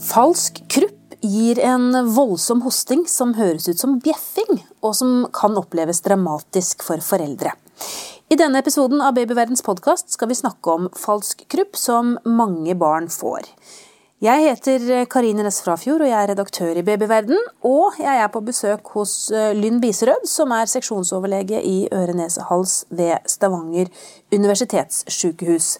Falsk krupp gir en voldsom hosting som høres ut som bjeffing, og som kan oppleves dramatisk for foreldre. I denne episoden av Babyverdens podkast skal vi snakke om falsk krupp som mange barn får. Jeg heter Karine Næss Frafjord, og jeg er redaktør i Babyverden. Og jeg er på besøk hos eh, Lynn Biserød, som er seksjonsoverlege i øre-nese-hals ved Stavanger universitetssykehus.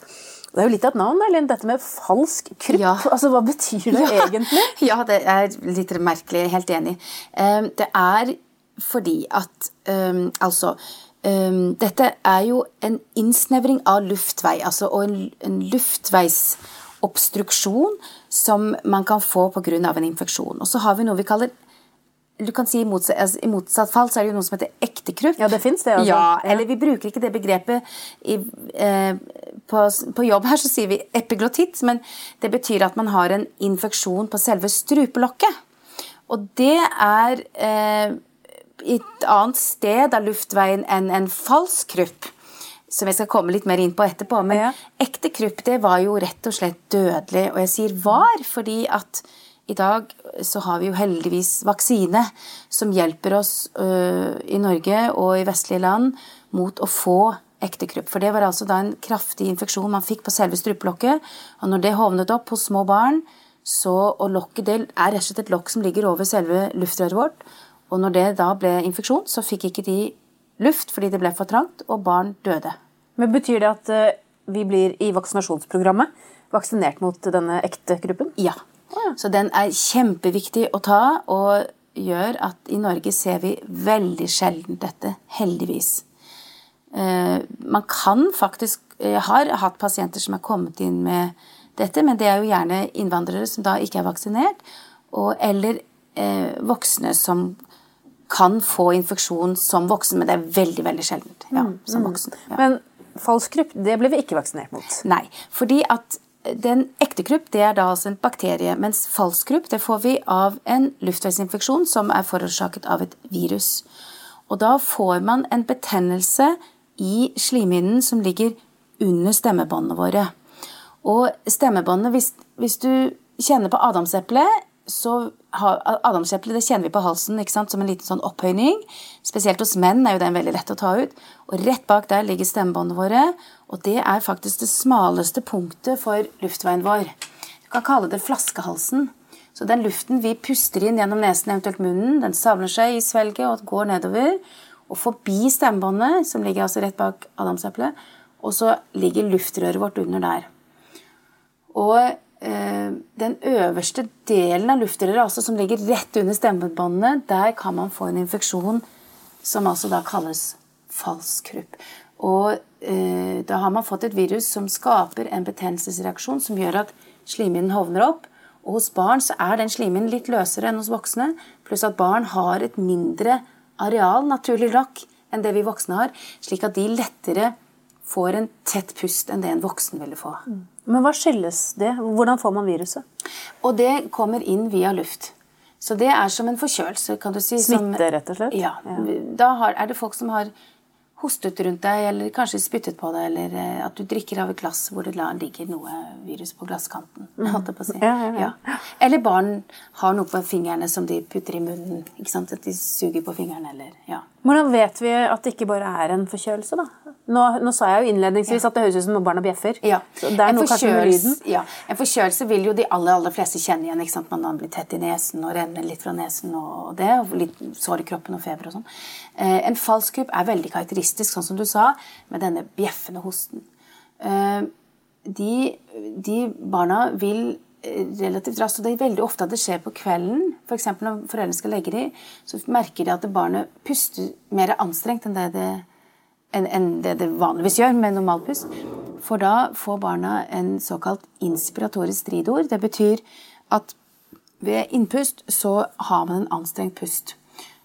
Det er jo litt av et navn, Linn, dette med falsk krupp. Ja. Altså, Hva betyr det Ja. egentlig? Ja, det er litt merkelig. Helt enig. Um, det er fordi at um, Altså um, Dette er jo en innsnevring av luftvei, altså, og en, en luftveisobstruksjon som man kan få pga. en infeksjon. Og så har vi noe vi kaller du kan si I motsatt, altså, i motsatt fall så er det jo noe som heter ekte krupp. Ja, det finnes det, altså. Ja, Ja. eller vi bruker ikke det begrepet i, eh, på, på jobb her, så sier vi epiglottitt, men det betyr at man har en infeksjon på selve strupelokket. Og det er eh, et annet sted av luftveien enn en falsk krupp. Som jeg skal komme litt mer inn på etterpå. Men Ja. ekte krupp det var jo rett og slett dødelig. Og jeg sier var fordi at i dag så har vi jo heldigvis vaksine som hjelper oss uh, i Norge og i vestlige land mot å få ekte krupp. For det var altså da en kraftig infeksjon man fikk på selve strupelokket. Og når det hovnet opp hos små barn, så, og lokket det er rett og slett et lokk som ligger over selve luftrøret vårt, og når det da ble infeksjon, så fikk ikke de luft fordi det ble for trangt, og barn døde. Men Betyr det at eh, vi blir i vaksinasjonsprogrammet vaksinert mot denne ekte gruppen? Ja. Så den er kjempeviktig å ta, og gjør at i Norge ser vi veldig sjelden dette, heldigvis. Eh, man kan faktisk Jeg har hatt pasienter som er kommet inn med dette, men det er jo gjerne innvandrere som da ikke er vaksinert, og, eller eh, voksne som kan få infeksjon som voksen, men det er veldig, veldig sjeldent. Ja, som voksen. Ja. Men falsk krupp, det ble vi ikke vaksinert mot. Nei, fordi at den ekte krupp det er da altså en bakterie, mens falsk krupp det får vi av en luftveisinfeksjon som er forårsaket av et virus. Og da får man en betennelse i slimhinnen som ligger under stemmebåndene våre. Og stemmebåndene, hvis, hvis du kjenner på adamseplet, så har Adamseplet det kjenner vi på halsen ikke sant? som en liten sånn opphøyning. Spesielt hos menn er jo den veldig lett å ta ut. Og rett bak der ligger stemmebåndene våre. Og det er faktisk det smaleste punktet for luftveien vår. Du kan kalle det flaskehalsen. Så den luften vi puster inn gjennom nesen, eventuelt munnen, den samler seg i svelget og går nedover. Og forbi stemmebåndet, som ligger altså rett bak adamseplet. Og så ligger luftrøret vårt under der. Og den øverste delen av luftrøret, altså som ligger rett under stemmebåndene, der kan man få en infeksjon som altså da kalles falsk krupp. Og eh, da har man fått et virus som skaper en betennelsesreaksjon som gjør at slimhinnen hovner opp. Og hos barn så er den slimhinnen litt løsere enn hos voksne, pluss at barn har et mindre areal, naturlig nok, enn det vi voksne har, slik at de lettere får en tett pust enn det en voksen ville få. Men hva skyldes det? Hvordan får man viruset? Og det kommer inn via luft. Så det er som en forkjølelse, kan du si. som- Smitte, rett og slett? Ja. Da har, er det folk som har hostet rundt deg, eller kanskje spyttet på deg, eller eh, at du drikker av et glass hvor det ligger noe virus på glasskanten. holdt jeg på å si. Ja, ja, ja. Eller barn har noe på fingrene som de putter i munnen. ikke sant? At de suger på fingrene, eller ja. Hvordan vet vi at det ikke bare er en forkjølelse, da? Nå, nå sa jeg jo innledningsvis at det høres ut som om barna bjeffer. Ja. Så det er En noe kanskje med lyden. Ja. En forkjølelse vil jo de aller, aller fleste kjenne igjen. ikke sant? Man blir tett i nesen og renner litt fra nesen og det, og litt sår i kroppen og feber og sånn. Eh, en falsk er veldig karakteristisk, sånn som du sa, med denne bjeffende hosten. Eh, de, de barna vil relativt raskt, og det er veldig ofte at det skjer på kvelden, f.eks. når foreldrene skal legge dem, så merker de at barnet puster mer anstrengt enn det det enn enn det det vanligvis gjør med normal pust. For da får barna en såkalt inspiratorisk stridord. Det betyr at ved innpust så har man en anstrengt pust.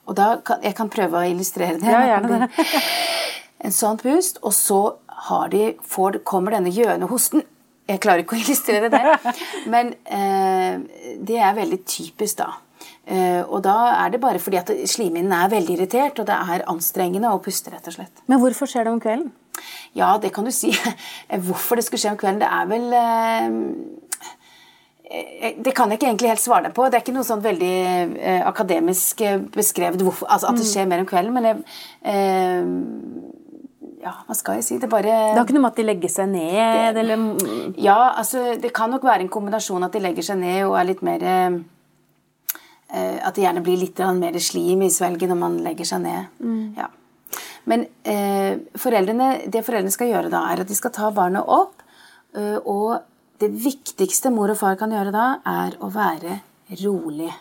Og da kan, Jeg kan prøve å illustrere det. Ja, gjerne det. En sånn pust, og så har de, får, kommer denne gjøende hosten. Jeg klarer ikke å illustrere det, men eh, det er veldig typisk, da. Eh, og da er det bare fordi at slimhinnen er veldig irritert, og det er anstrengende å puste, rett og slett. Men hvorfor skjer det om kvelden? Ja, det kan du si. Hvorfor det skulle skje om kvelden, det er vel eh, eh, det kan jeg ikke egentlig helt svare deg på. Det er ikke noe sånn veldig eh, akademisk eh, beskrevet hvorfor, altså at det skjer mer om kvelden. Men jeg, eh, ja, hva skal jeg si? Det bare Det har ikke noe med at de legger seg ned, eller Ja, altså det kan nok være en kombinasjon at de legger seg ned og er litt mer eh, eh, At det gjerne blir litt mer slim i svelget når man legger seg ned. Ja. Men eh, foreldrene, det foreldrene skal gjøre da, er at de skal ta barnet opp. eh, og det viktigste mor og far kan gjøre da, er å være rolig.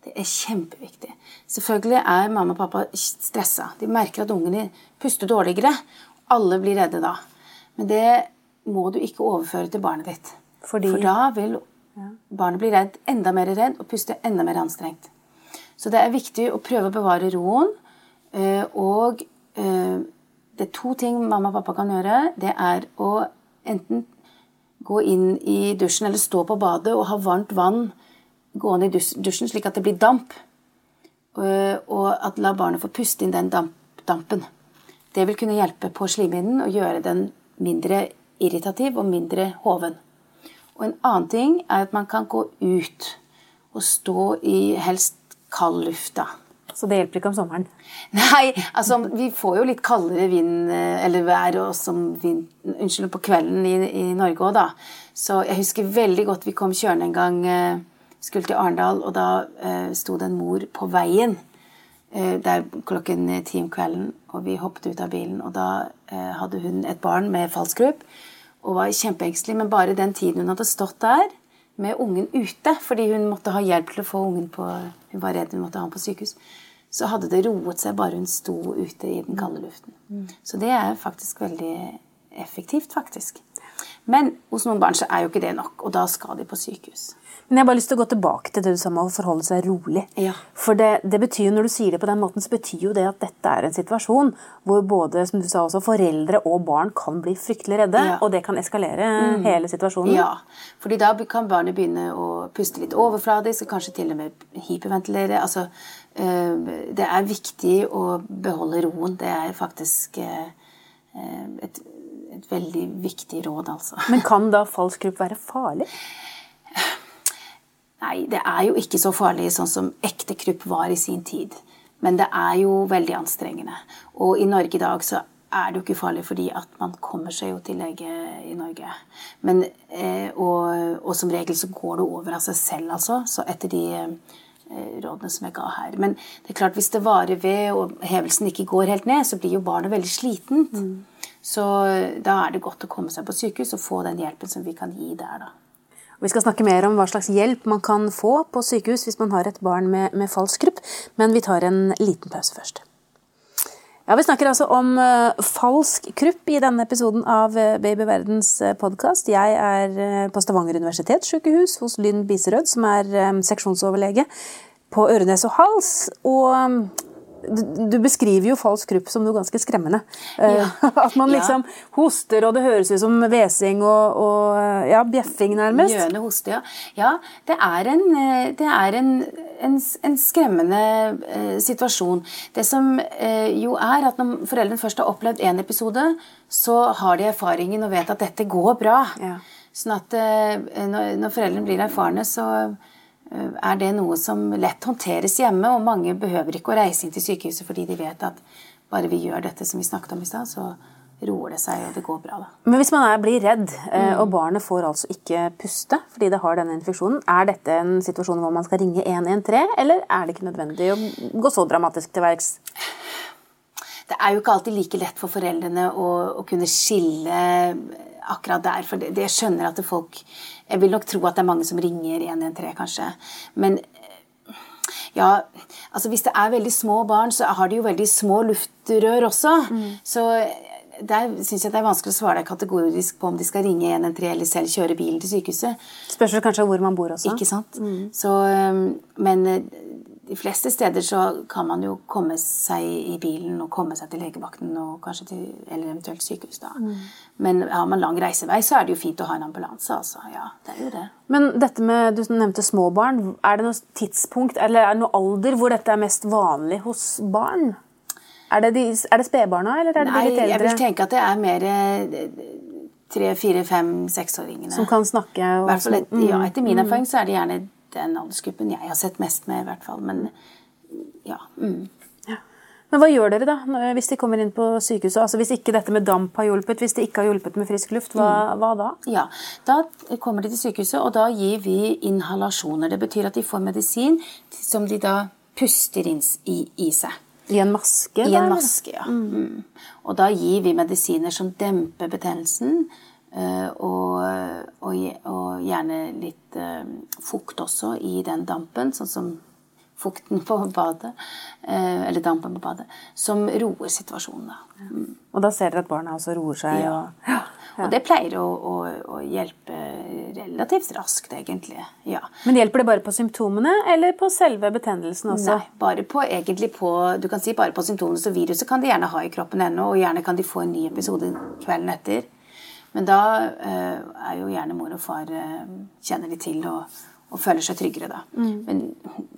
Det er kjempeviktig. Selvfølgelig er mamma og pappa stressa. De merker at ungene puster dårligere. Alle blir redde da. Men det må du ikke overføre til barnet ditt. Fordi- For da vil barnet bli redd, enda mer redd og puste enda mer anstrengt. Så det er viktig å prøve å bevare roen. eh, Og eh, det er to ting mamma og pappa kan gjøre. Det er å enten gå inn i dusjen eller stå på badet og ha varmt vann gående i dusjen slik at det blir damp. Eh, Og at la barnet få puste inn den dampen. Det vil kunne hjelpe på slimhinnen og gjøre den mindre irritativ og mindre hoven. Og en annen ting er at man kan gå ut og stå i helst kald luft. da. Så det hjelper ikke om sommeren. Nei, altså vi får jo litt kaldere vind eh, eller vær vind, unnskyld, på kvelden i, i Norge òg, da. Så jeg husker veldig godt vi kom kjørende en gang, eh, skulle til Arendal, og da eh, sto det en mor på veien. Eh, det er klokken ti om kvelden, og vi hoppet ut av bilen, og da eh, hadde hun et barn med falskrupp og var kjempeengstelig, men bare den tiden hun hadde stått der med ungen ute, fordi hun måtte ha hjelp til å få ungen på Hun var redd hun måtte ha han på sykehus. Så hadde det roet seg bare hun sto ute i den kalde luften. Så det er faktisk veldig effektivt, faktisk. Men hos noen barn så er jo ikke det nok, og da skal de på sykehus. Men jeg har bare lyst til å gå tilbake til det du sa med å forholde seg rolig. Ja. For det, det betyr jo, når du sier det på den måten, så betyr jo det at dette er en situasjon hvor både som du sa også, foreldre og barn kan bli fryktelig redde, Ja. og det kan eskalere hele situasjonen. Ja, fordi da kan barnet begynne å puste litt overfladisk, og kanskje til og med hyperventilere. Altså, øh, det er viktig å beholde roen. Det er faktisk øh, øh, et, et veldig viktig råd, altså. Men kan da falsk krupp være farlig? Nei, det er jo ikke så farlig sånn som ekte krupp var i sin tid. Men det er jo veldig anstrengende. Og i Norge i dag så er det jo ikke farlig fordi at man kommer seg jo til lege i Norge. Men, eh, og, og som regel så går det over av seg selv, altså. Så etter de rådene som jeg ga her. Men det er klart hvis det varer ved og hevelsen ikke går helt ned, så blir jo barnet veldig slitent. Så da er det godt å komme seg på sykehus og få den hjelpen som vi kan gi der, da. Vi skal snakke mer om hva slags hjelp man kan få på sykehus hvis man har et barn med, med falsk grupp. men vi tar en liten pause først. Ja, Vi snakker altså om eh, falsk krupp i denne episoden av uh, Babyverdens podkast. Jeg er eh, på Stavanger universitetssykehus hos Lynn Biserød, som er eh, seksjonsoverlege på ørenes og hals. Og du, beskriver jo falsk krupp som noe ganske skremmende. Ja. At man Ja. liksom hoster, og det høres ut som hvesing og, og eh, ja, bjeffing, nærmest. Gjøne hoste, ja. Ja, det er en, eh, det er en, en, en skremmende eh, situasjon. Det som eh, jo er at når foreldrene først har opplevd én episode, så har de erfaringen og vet at dette går bra. Ja. Sånn at eh, når, når foreldrene blir erfarne, så eh, er det noe som lett håndteres hjemme, og mange behøver ikke å reise inn til sykehuset fordi de vet at bare vi gjør dette som vi snakket om i stad, så roer det seg, og det går bra, da. Men hvis man er, blir redd, eh, og barnet får altså ikke puste fordi det har denne infeksjonen, er dette en situasjon hvor man skal ringe 113, eller er det ikke nødvendig å gå så dramatisk til verks? Det er jo ikke alltid like lett for foreldrene å, å kunne skille akkurat der. For det, det skjønner at folk Jeg vil nok tro at det er mange som ringer 113, kanskje. Men eh, ja, altså hvis det er veldig små barn, så har de jo veldig små luftrør også. Så der syns jeg det er vanskelig å svare deg kategorisk på om de skal ringe 113 eller selv kjøre bilen til sykehuset. Spørs kanskje hvor man bor også. Ikke sant? Så, men øh, de fleste steder så kan man jo komme seg i bilen og komme seg til legevakten og kanskje til, eller eventuelt sykehus. da. Men har man lang reisevei, så er det jo fint å ha en ambulanse. altså. Ja, det er jo det. Men dette med, du nevnte små barn, er det noe tidspunkt eller er det noe alder hvor dette er mest vanlig hos barn? Er det, de, er det spedbarna, eller er det Nei, de litt eldre? jeg vil tenke at det er mer eh, tre, fire, fem, seksåringene. Som kan snakke? Og, hvert fall et, mm, ja, etter min erfaring så er det gjerne den aldersgruppen jeg har sett mest med, i hvert fall. Men ja. Mm. Men hva gjør dere da, hvis de kommer inn på sykehuset? Altså Hvis ikke dette med damp har hjulpet, hvis de ikke har hjulpet med frisk luft, hva, hva da? Ja, Da kommer de til sykehuset, og da gir vi inhalasjoner. Det betyr at de får medisin som de da puster inn i, i seg. I en maske? I en maske, ja. Mm. Og da gir vi medisiner som demper betennelsen, og, og, og gjerne litt eh, fukt også i den dampen, sånn som fukten på badet, eh, eller dampen på badet, som roer situasjonen. da. Mm. Og da ser dere at barna også roer seg? Ja. Og, ja. Og det pleier å, å, å hjelpe relativt raskt, egentlig. Ja. Men hjelper det bare på symptomene, eller på selve betennelsen også? Nei, bare på, egentlig på, du kan si bare på symptomene, så viruset kan de gjerne ha i kroppen ennå, og gjerne kan de få en ny episode kvelden etter. Men da eh, er jo gjerne mor og far eh, kjenner de til og, og føler seg tryggere da. Men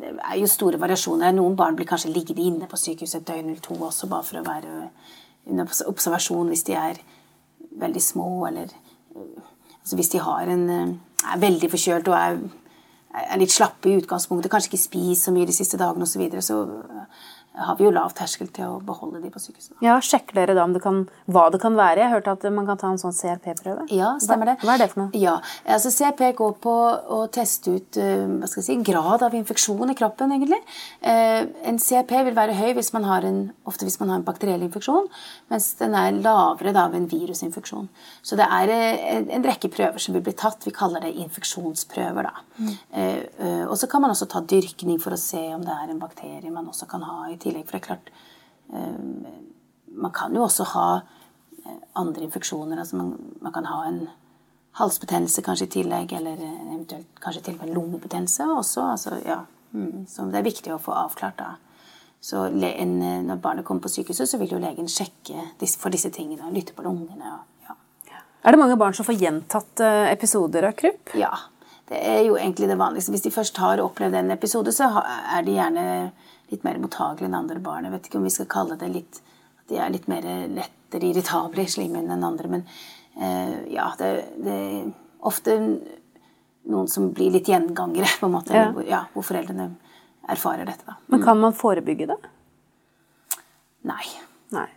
det er jo store variasjoner. Noen barn blir kanskje liggende inne på sykehuset et døgn eller to også, bare for å være under observasjon hvis de er veldig små, eller altså hvis de har en, eh, er veldig forkjølt og er, er litt slappe i utgangspunktet, kanskje ikke spiser så mye de siste dagene osv., så, videre, så har vi jo lav terskel til å beholde de på sykehuset. Ja, Sjekker dere da om det kan, hva det kan være? Jeg hørte at man kan ta en sånn CRP-prøve. Ja, stemmer det. Hva, er det for noe? Ja, altså CRP går på å teste ut eh, hva skal jeg si, grad av infeksjon i kroppen, egentlig. Eh, En CRP vil være høy hvis man har en, ofte hvis man har en bakteriell infeksjon, mens den er lavere da ved en virusinfeksjon. Så det er eh, en, rekke prøver som vil bli tatt. Vi kaller det infeksjonsprøver. da. Eh, Og så kan man også ta dyrkning for å se om det er en bakterie man også kan ha i tillegg. For det er klart, eh, man kan jo også ha eh, andre infeksjoner. Altså man, man kan ha en halsbetennelse kanskje i tillegg, eller eventuelt kanskje til og med lungebetennelse også. Altså, ja. mm, det er viktig å få avklart da. Så en, eh, når barnet kommer på sykehuset, så vil jo legen sjekke disse, for disse tingene og lytte på lungene. Og, ja. Er det mange barn som får gjentatt episoder av krupp? ja. Det er jo egentlig det vanligste. Hvis de først har opplevd en episode, så er de gjerne litt mer mottagelige enn andre barn. Jeg vet ikke om vi skal kalle det litt at de er litt mer lettere irritable i slimhinnen enn andre, men eh, ja, det, det er ofte noen som blir litt gjengangere, på en måte. Ja. Hvor, ja, hvor foreldrene erfarer dette, da. Men kan man forebygge det? Nei. Nei.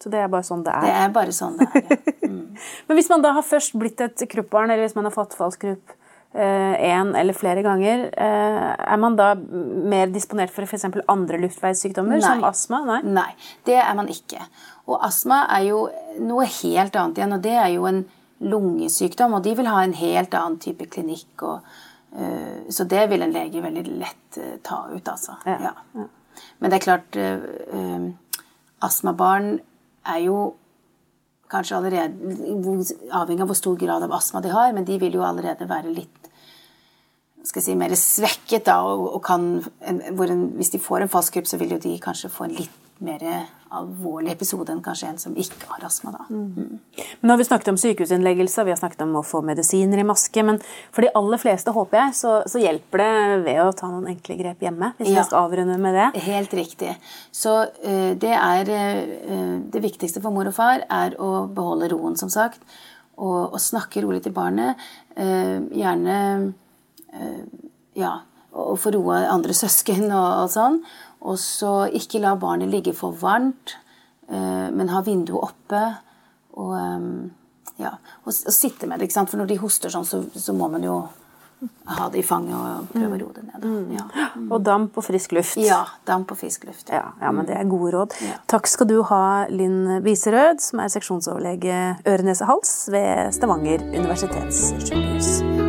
Så det er bare sånn det er? Det er. bare sånn det er. Ja. Men hvis man da har først blitt et kruppbarn, eller hvis man har fått falsk krupp én eller flere ganger, eh, er man da mer disponert for f.eks. andre luftveissykdommer, som astma? Nei. Nei, det er man ikke. Og astma er jo noe helt annet igjen, og det er jo en lungesykdom, og de vil ha en helt annen type klinikk. Og, øh, så det vil en lege veldig lett øh, ta ut, altså. Ja, Ja. Men det er klart, øh, astmabarn er jo kanskje allerede Avhengig av hvor stor grad av astma de har, men de vil jo allerede være litt skal si, mer svekket. da, og, og kan, en, en, Hvis de får en falsk krupp, så vil jo de kanskje få en litt mer alvorlig episode enn kanskje en som ikke har astma. da. Mm. Men Nå har vi snakket om sykehusinnleggelse, vi har snakket om å få medisiner i maske. Men for de aller fleste, håper jeg, så, så hjelper det ved å ta noen enkle grep hjemme. Hvis Ja. vi skal avrunde med det. Helt riktig. Så uh, det er uh, Det viktigste for mor og far er å beholde roen, som sagt. Og, og snakke rolig til barnet. Uh, gjerne Ja, å få roe andre søsken og, og sånn. Og så ikke la barnet ligge for varmt, eh, men ha vinduet oppe. Og, eh, ja, og, og sitte med det. ikke sant? For når de hoster sånn, så, så må man jo ha det i fanget og prøve å roe det ned. Ja. Mm. Og damp og frisk luft. Ja, damp og frisk luft. Ja, ja, men Det er gode råd. Ja. Takk skal du ha, Linn Viserød, som er seksjonsoverlege øre-nese-hals ved Stavanger universitetssykehus.